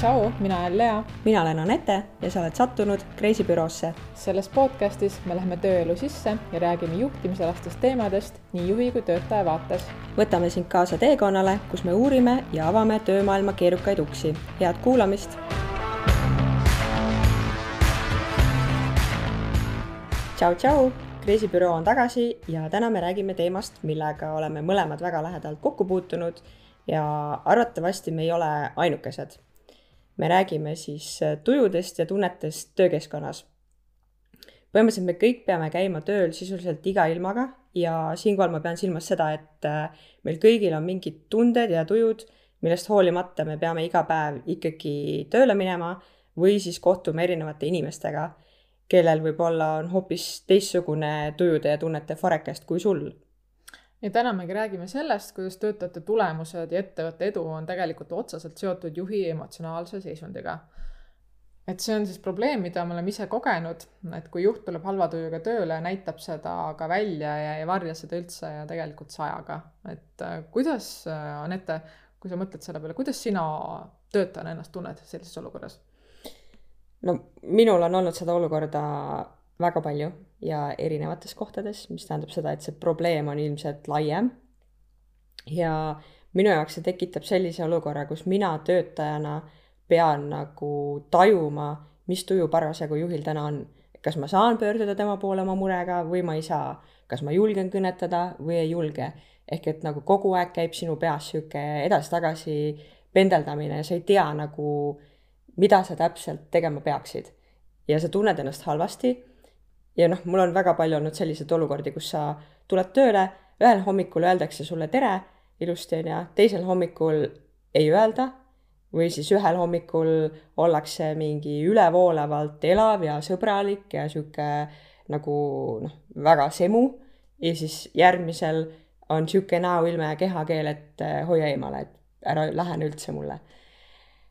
tšau, mina olen Lea. mina olen Anette ja sa oled sattunud Kreisibüroosse. selles podcastis me läheme tööelu sisse ja räägime juhtimisalastest teemadest nii juhi kui töötaja vaates. võtame sind kaasa teekonnale, kus me uurime ja avame töömaailma keerukaid uksi. head kuulamist. tšau, tšau, Kreisibüroo on tagasi ja täna me räägime teemast, millega oleme mõlemad väga lähedalt kokku puutunud ja arvatavasti me ei ole ainukesed. Me räägime siis äh, tujudest ja tunnetest töökeskkonnas. põhimõtteliselt me kõik peame käima tööl sisuliselt iga ilmaga ja siinkohal ma pean silmas seda, et äh, meil kõigil on mingid tunded ja tujud, millest hoolimata me peame iga päev ikkagi tööle minema või siis kohtuma erinevate inimestega, kellel võib-olla on hoopis teistsugune tujude ja tunnete farekest kui sul ja täna me räägime sellest, kuidas töötajate tulemused ja ettevõtte edu on tegelikult otseselt seotud juhi emotsionaalse seisundiga. et see on siis probleem, mida me oleme ise kogenud, et kui juht tuleb halva tujuga tööle näitab seda ka välja ja ei varja seda üldse ja tegelikult sajaga, et äh, kuidas, äh, Anette, kui sa mõtled selle peale, kuidas sina töötajana ennast tunned sellises olukorras? no minul on olnud seda olukorda väga palju ja erinevates kohtades, mis tähendab seda, et see probleem on ilmselt laiem. ja minu jaoks see tekitab sellise olukorra, kus mina töötajana pean nagu tajuma, mis tuju parasjagu juhil täna on. kas ma saan pöörduda tema poole oma murega või ma ei saa, kas ma julgen kõnetada või ei julge. ehk et nagu kogu aeg käib sinu peas sihuke edasi-tagasi pendeldamine ja sa ei tea nagu, mida sa täpselt tegema peaksid. ja sa tunned ennast halvasti ja noh, mul on väga palju olnud selliseid olukordi, kus sa tuled tööle, ühel hommikul öeldakse sulle tere ilusti, on ju, teisel hommikul ei öelda või siis ühel hommikul ollakse mingi ülevoolavalt elav ja sõbralik ja sihuke nagu noh, väga semu ja siis järgmisel on sihuke näoilme ja kehakeel, et eh, hoia eemale, et ära lähene üldse mulle.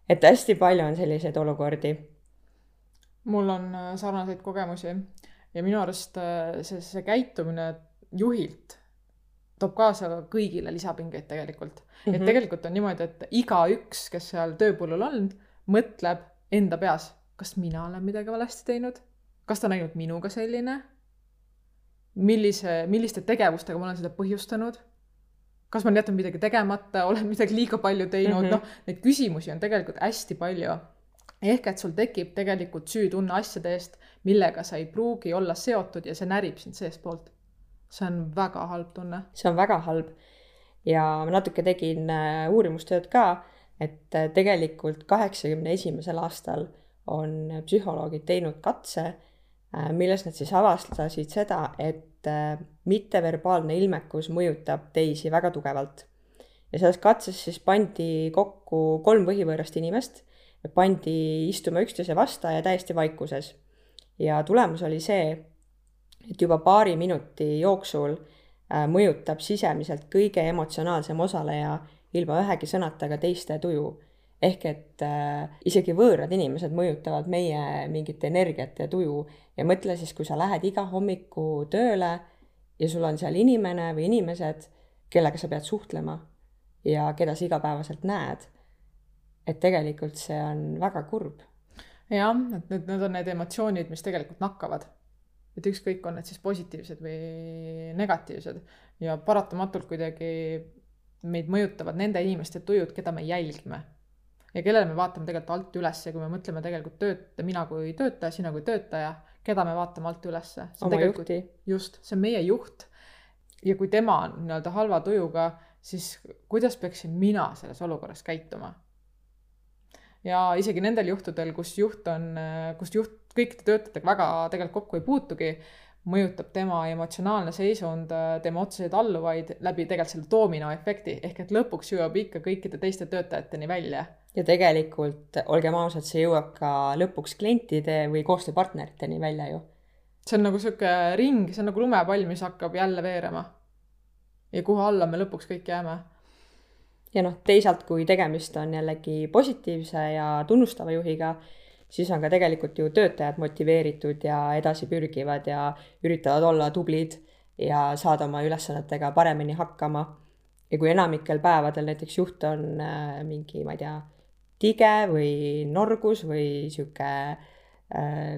et hästi palju on selliseid olukordi. mul on äh, sarnaseid kogemusi ja minu arust äh, see, see käitumine juhilt toob kaasa kõigile lisapingeid tegelikult mm. -hmm. et mhm. tegelikult on niimoodi, et igaüks, kes seal tööpõllul on, mõtleb enda peas, kas mina olen midagi valesti teinud, kas ta on ainult minuga selline, millise, milliste tegevustega ma olen seda põhjustanud, kas ma olen jätnud midagi tegemata, olen midagi liiga palju teinud mm, -hmm. noh, neid küsimusi on tegelikult hästi palju ehk et sul tekib tegelikult süütunne asjade eest, millega sa ei pruugi olla seotud ja see närib sind seestpoolt. see on väga halb tunne. see on väga halb ja ma natuke tegin äh, uurimustööd ka, et äh, tegelikult kaheksakümne esimesel aastal on psühholoogid teinud katse, äh, milles nad siis avastasid seda, et mitteverbaalne ilmekus mõjutab teisi väga tugevalt. ja selles katses siis pandi kokku kolm põhivõõrast inimest pandi istuma üksteise vasta ja täiesti vaikuses. Ja tulemus oli see, et juba paari minuti jooksul äh, mõjutab sisemiselt kõige emotsionaalsem osaleja ilma ühegi sõnata ka teiste tuju. ehk et äh, isegi võõrad inimesed mõjutavad meie mingit energiat ja tuju ja mõtle siis, kui sa lähed iga hommiku tööle ja sul on seal inimene või inimesed, kellega sa pead suhtlema ja keda sa igapäevaselt näed et tegelikult see on väga kurb. Jah, et need, need on need emotsioonid, mis tegelikult nakkavad. et ükskõik, on need siis positiivsed või negatiivsed ja paratamatult kuidagi meid mõjutavad nende inimeste tujud, keda me jälgime. ja kellele me vaatame tegelikult alt üles ja kui me mõtleme tegelikult tööt-, mina kui töötaja, sina kui töötaja, keda me vaatame alt ülesse. oma juhti. just, see on meie juht. ja kui tema on nii-öelda halva tujuga, siis kuidas peaksin mina selles olukorras käituma ja isegi nendel juhtudel, kus juht on, kus juht kõikide töötajatega väga tegelikult kokku ei puutugi, mõjutab tema emotsionaalne seisund tema otseseid alluvaid läbi tegelikult selle doominoefekti, ehk et lõpuks jõuab ikka kõikide teiste töötajateni välja. ja tegelikult, olgem ausad, see jõuab ka lõpuks klientide või koostööpartneriteni välja ju. see on nagu sihuke ring, see on nagu lumepall, mis hakkab jälle veerema. ja kuhu alla me lõpuks kõik jääme ja noh, teisalt, kui tegemist on jällegi positiivse ja tunnustava juhiga, siis on ka tegelikult ju töötajad motiveeritud ja edasipürgivad ja üritavad olla tublid ja saada oma ülesannetega paremini hakkama. ja kui enamikel päevadel näiteks juht on äh, mingi, ma ei tea, tige või norgus või sihuke äh,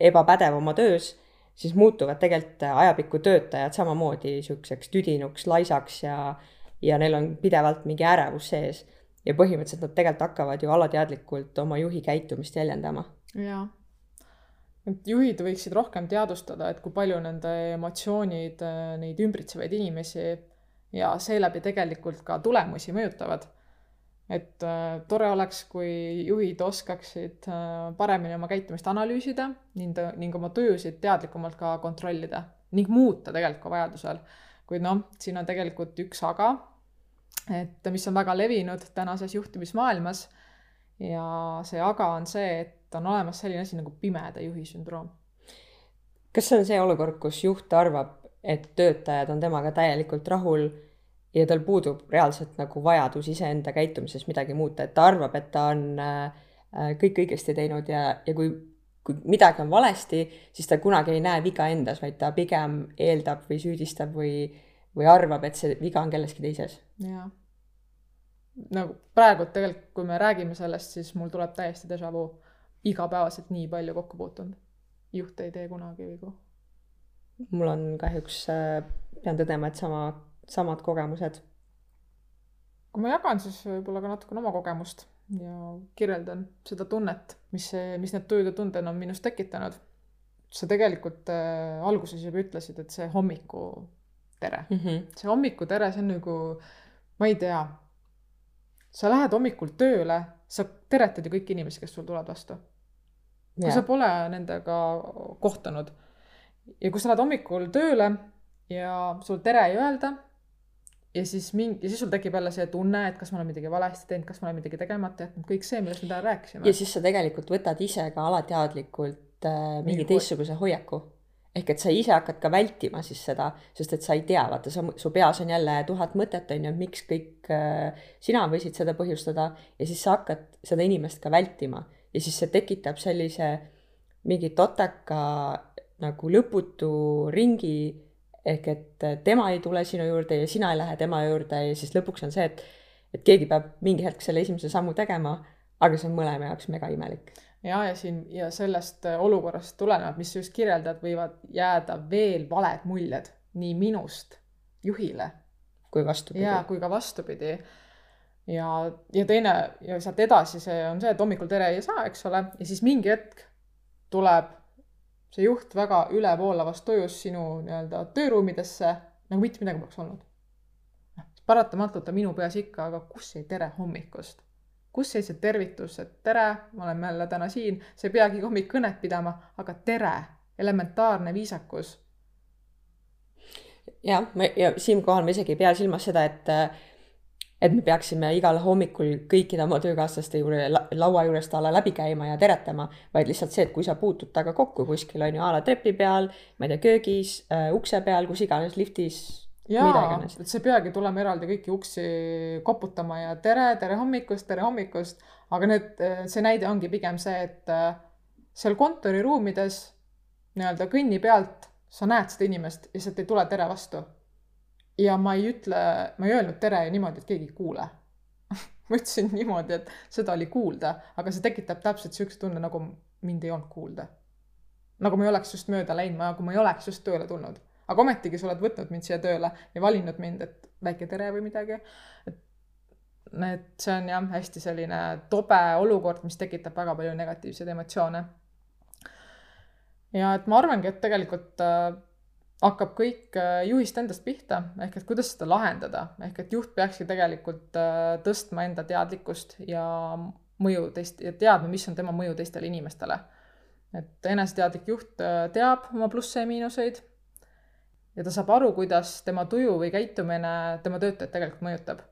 ebapädev oma töös, siis muutuvad tegelikult ajapikku töötajad samamoodi siukseks tüdinuks, laisaks ja, ja neil on pidevalt mingi ärevus sees. ja põhimõtteliselt nad tegelikult hakkavad ju alateadlikult oma juhi käitumist jäljendama. jaa. et juhid võiksid rohkem teadvustada, et kui palju nende emotsioonid äh, neid ümbritsevaid inimesi ja seeläbi tegelikult ka tulemusi mõjutavad et äh, tore oleks, kui juhid oskaksid äh, paremini oma käitumist analüüsida ning, ning oma töösid teadlikumalt ka kontrollida ning muuta tegelikult ka vajadusel. Kuid noh, siin on tegelikult üks aga, et mis on väga levinud tänases juhtimismaailmas ja see aga on see, et on olemas selline asi nagu pimeda juhi sündroom. kas see on see olukord, kus juht arvab, et töötajad on temaga täielikult rahul ja tal puudub reaalselt nagu vajadus iseenda käitumises midagi muuta, et ta arvab, et ta on äh, kõik õigesti teinud ja, ja kui, kui midagi on valesti, siis ta kunagi ei näe viga endas, vaid ta pigem eeldab või süüdistab või, või arvab, et see viga on kelleski teises. jaa. nagu praegu tegelikult, kui me räägime sellest, siis mul tuleb täiesti déjà vu. igapäevaselt nii palju kokku puutunud. juht ei tee kunagi vigu. mul on kahjuks äh,, pean tõdema, et sama samad kogemused? kui ma jagan, siis võib-olla ka natukene oma kogemust ja kirjeldan seda tunnet, mis mis need tujud ja tunded on minus tekitanud. sa tegelikult äh, alguses juba ütlesid, et see hommikutere mm, -hmm. see hommikutere, see on nagu, ma ei tea, sa lähed hommikul tööle, sa teretad ju kõiki inimesi, kes sul tulevad vastu. kui sa pole nendega kohtunud ja kui sa lähed hommikul tööle ja sul tere ei öelda ja siis mingi, ja siis sul tekib jälle see tunne, et kas ma olen midagi valesti teinud, kas ma olen midagi tegemata jätnud, kõik see, millest me täna rääkisime. ja siis sa tegelikult võtad ise ka alateadlikult äh, mingi Mingi teistsuguse hoiaku. ehk et sa ise hakkad ka vältima siis seda, sest et sa ei tea, vaata, sa, su peas on jälle tuhat mõtet, on ju, miks kõik äh, sina võisid seda põhjustada ja siis sa hakkad seda inimest ka vältima ja siis see tekitab sellise mingi toteka nagu lõputu ringi ehk et tema ei tule sinu juurde ja sina ei lähe tema juurde ja siis lõpuks on see, et, et keegi peab mingi hetk selle esimese sammu tegema, aga see on mõlema jaoks mega imelik. ja, ja siin ja sellest äh, olukorrast tulenevalt, mis sa just kirjeldad, võivad jääda veel valed muljed nii minust juhile. kui vastupidi. ja, kui ka vastupidi. ja, ja teine ja sealt edasi see on see, et hommikul tere ei saa, eks ole, ja siis mingi hetk tuleb see juht väga ülevoolavas tujus sinu nii-öelda tööruumidesse, nagu mitte midagi poleks olnud. noh, paratamatult on minu peas ikka, aga kus jäi tere hommikust? kus jäi see tervitus, et tere, me oleme jälle täna siin, sa ei peagi hommik kõnet pidama, aga tere, elementaarne viisakus. jah, ja siinkohal ma isegi ei pea silmas seda, et et me peaksime igal hommikul kõikide oma töökaaslaste juurde laua juurest a la läbi käima ja teretama, vaid lihtsalt see, et kui sa puutud temaga kokku kuskil on ju a la trepi peal, ma ei tea, köögis äh,, ukse peal, kus iganes, liftis. jaa, et sa ei peagi tulema eraldi kõiki uksi koputama ja tere, tere hommikust, tere hommikust, aga need, see näide ongi pigem see, et äh, seal kontoriruumides nii-öelda kõnni pealt sa näed seda inimest sealt ei tule tere vastu ja ma ei ütle, ma ei öelnud tere niimoodi, et keegi ei kuule ma ütlesin niimoodi, et seda oli kuulda, aga see tekitab täpselt siukse tunde, nagu mind ei olnud kuulda. nagu ma ei oleks just mööda läinud, nagu ma ei oleks just tööle tulnud. aga ometigi sa oled võtnud mind siia tööle ja valinud mind, et väike tere või midagi. et need, see on jah, hästi selline tobe olukord, mis tekitab väga palju negatiivseid emotsioone. ja et ma arvangi, et tegelikult äh, hakkab kõik äh, juhist endast pihta, ehk et kuidas seda lahendada, ehk et juht peakski tegelikult äh, tõstma enda teadlikkust ja mõju teist ja teadma, mis on tema mõju teistele inimestele. et eneseteadlik juht äh, teab oma plusse ja miinuseid ja ta saab aru, kuidas tema tuju või käitumine tema töötajaid tegelikult mõjutab.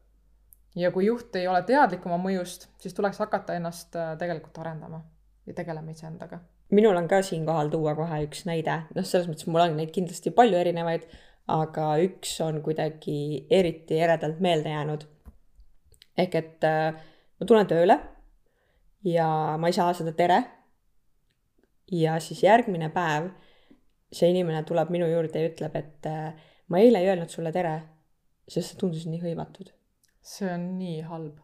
ja kui juht ei ole teadlik oma mõjust, siis tuleks hakata ennast tegelikult arendama ja tegelema iseendaga minul on ka siinkohal tuua kohe üks näide, noh, selles mõttes mul on neid kindlasti palju erinevaid, aga üks on kuidagi eriti eredalt meelde jäänud. ehk et äh, ma tulen tööle ja ma ei saa seda tere. ja siis järgmine päev see inimene tuleb minu juurde ja ütleb, et äh, ma eile ei öelnud sulle tere, sest sa tundusid nii hõivatud. see on nii halb.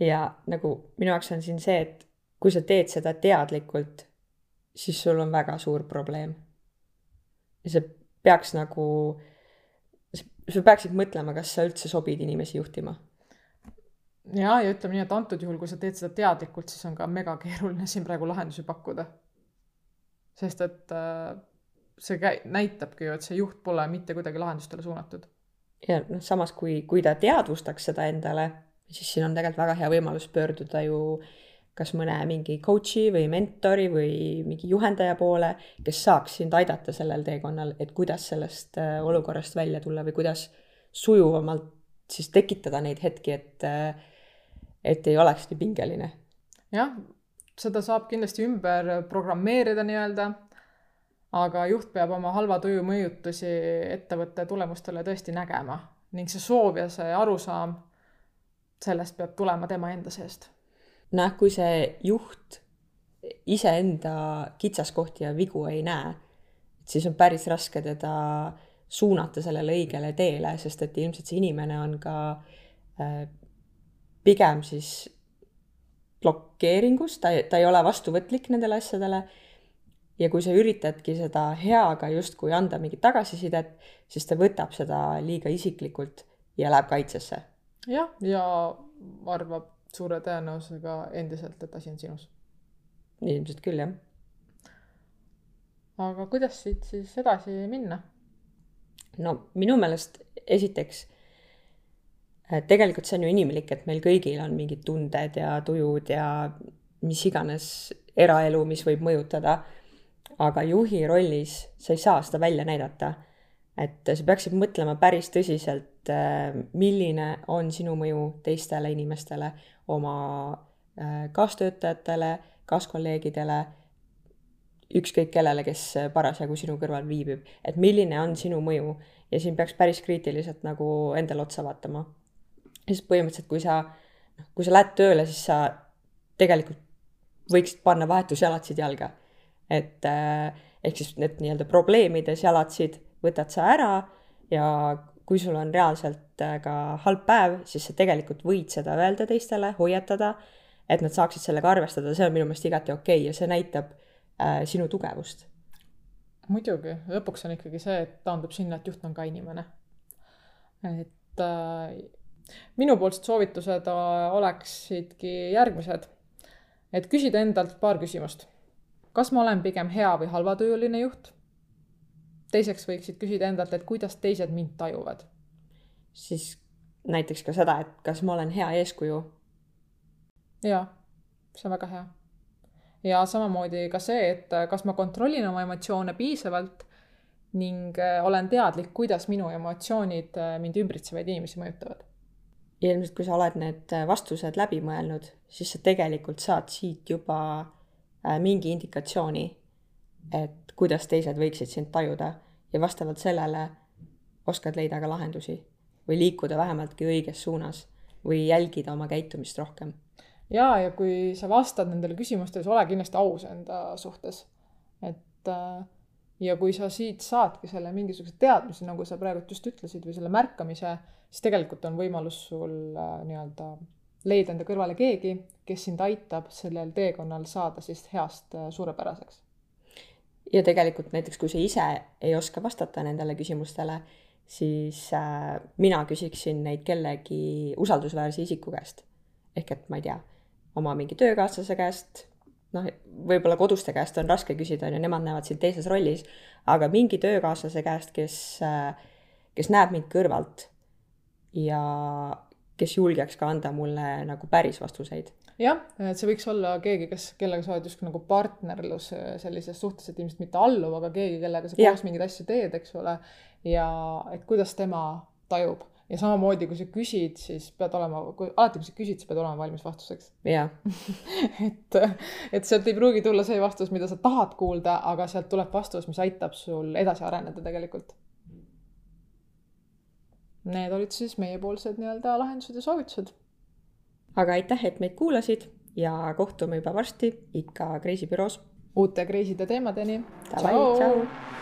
ja nagu minu jaoks on siin see, et kui sa teed seda teadlikult, siis sul on väga suur probleem. ja see peaks nagu, sa peaksid mõtlema, kas sa üldse sobid inimesi juhtima. ja, ja ütleme nii, et antud juhul, kui sa teed seda teadlikult, siis on ka megakeeruline siin praegu lahendusi pakkuda. sest et äh, see käi-, näitabki ju, et see juht pole mitte kuidagi lahendustele suunatud. ja noh, samas kui, kui ta teadvustaks seda endale, siis siin on tegelikult väga hea võimalus pöörduda ju kas mõne mingi coach'i või mentori või mingi juhendaja poole, kes saaks sind aidata sellel teekonnal, et kuidas sellest äh, olukorrast välja tulla või kuidas sujuvamalt siis tekitada neid hetki, et, äh, et ei oleks nii pingeline. jah, seda saab kindlasti ümber programmeerida nii-öelda aga juht peab oma halva tuju mõjutusi ettevõtte tulemustele tõesti nägema ning see soov ja see arusaam sellest peab tulema tema enda seest. Noh, kui see juht iseenda kitsaskohti ja vigu ei näe, siis on päris raske teda suunata sellele õigele teele, sest et ilmselt see inimene on ka äh, pigem siis blokeeringus, ta, ta ei ole vastuvõtlik nendele asjadele ja kui sa üritadki seda heaga justkui anda mingit tagasisidet, siis ta võtab seda liiga isiklikult ja läheb kaitsesse. jah, ja arvab suure tõenäosusega endiselt, et asi on sinus. ilmselt küll, jah. aga kuidas siit siis edasi minna? no minu meelest esiteks tegelikult see on ju inimlik, et meil kõigil on mingid tunded ja tujud ja mis iganes eraelu, mis võib mõjutada aga juhi rollis sa ei saa seda välja näidata. et sa peaksid mõtlema päris tõsiselt, äh, milline on sinu mõju teistele inimestele, oma äh, kaastöötajatele, kaaskolleegidele, ükskõik kellele, kes parasjagu sinu kõrval viibib, et milline on sinu mõju? Ja siin peaks päris kriitiliselt nagu endale otsa vaatama. sest põhimõtteliselt, kui sa, noh, kui sa lähed tööle, siis sa tegelikult võiksid panna vahetusjalatsid jalga. Et äh, ehk siis need nii-öelda probleemides jalatsid võtad sa ära ja kui sul on reaalselt äh, ka halb päev, siis sa tegelikult võid seda öelda teistele, hoiatada, et nad saaksid sellega arvestada, see on minu meelest igati okei okay ja see näitab äh, sinu tugevust. muidugi, lõpuks on ikkagi see, et taandub sinna, et juht on ka inimene. et äh, minupoolsed soovitused äh, oleksidki järgmised. et küsida endalt paar küsimust kas ma olen pigem hea või halvatujuline juht? Teiseks võiksid küsida endalt, et kuidas teised mind tajuvad. siis näiteks ka seda, et kas ma olen hea eeskuju. jaa, see on väga hea. ja samamoodi ka see, et kas ma kontrollin oma emotsioone piisavalt ning äh, olen teadlik, kuidas minu emotsioonid äh, mind ümbritsevaid inimesi mõjutavad. ja ilmselt, kui sa oled need vastused läbi mõelnud, siis sa tegelikult saad siit juba Äh, mingi indikatsiooni, et kuidas teised võiksid sind tajuda ja vastavalt sellele oskad leida ka lahendusi või liikuda vähemaltki õiges suunas või jälgida oma käitumist rohkem. ja, ja kui sa vastad nendele küsimustele, siis ole kindlasti aus enda suhtes. et äh, ja kui sa siit saadki selle mingisuguse teadmise, nagu sa praegu just ütlesid, või selle märkamise, siis tegelikult on võimalus sul äh, nii-öelda leida enda kõrvale keegi, kes sind aitab sellel teekonnal saada siis heast äh, suurepäraseks. Ja tegelikult näiteks, kui sa ise ei oska vastata nendele küsimustele, siis äh, mina küsiksin neid kellegi usaldusväärse isiku käest. ehk et ma ei tea, oma mingi töökaaslase käest, noh, võib-olla koduste käest on raske küsida, on ju, nemad näevad sind teises rollis, aga mingi töökaaslase käest, kes äh,, kes näeb mind kõrvalt ja kes julgeks ka anda mulle nagu päris vastuseid. jah, et see võiks olla keegi, kes, kellega sa oled justkui nagu partnerlus äh, sellises suhtes, et ilmselt mitte alluv, aga keegi, kellega sa koos mingeid asju teed, eks ole. ja et kuidas tema tajub ja samamoodi, kui sa küsid, siis pead olema, kui alati, kui sa küsid, sa pead olema valmis vastuseks. jah et, et sealt ei pruugi tulla see vastus, mida sa tahad kuulda, aga sealt tuleb vastus, mis aitab sul edasi areneda tegelikult need olid siis meiepoolsed nii-öelda lahendused ja soovitused. aga aitäh, et meid kuulasid ja kohtume juba varsti ikka Kreisi büroos. uute kreiside teemadeni. tšau.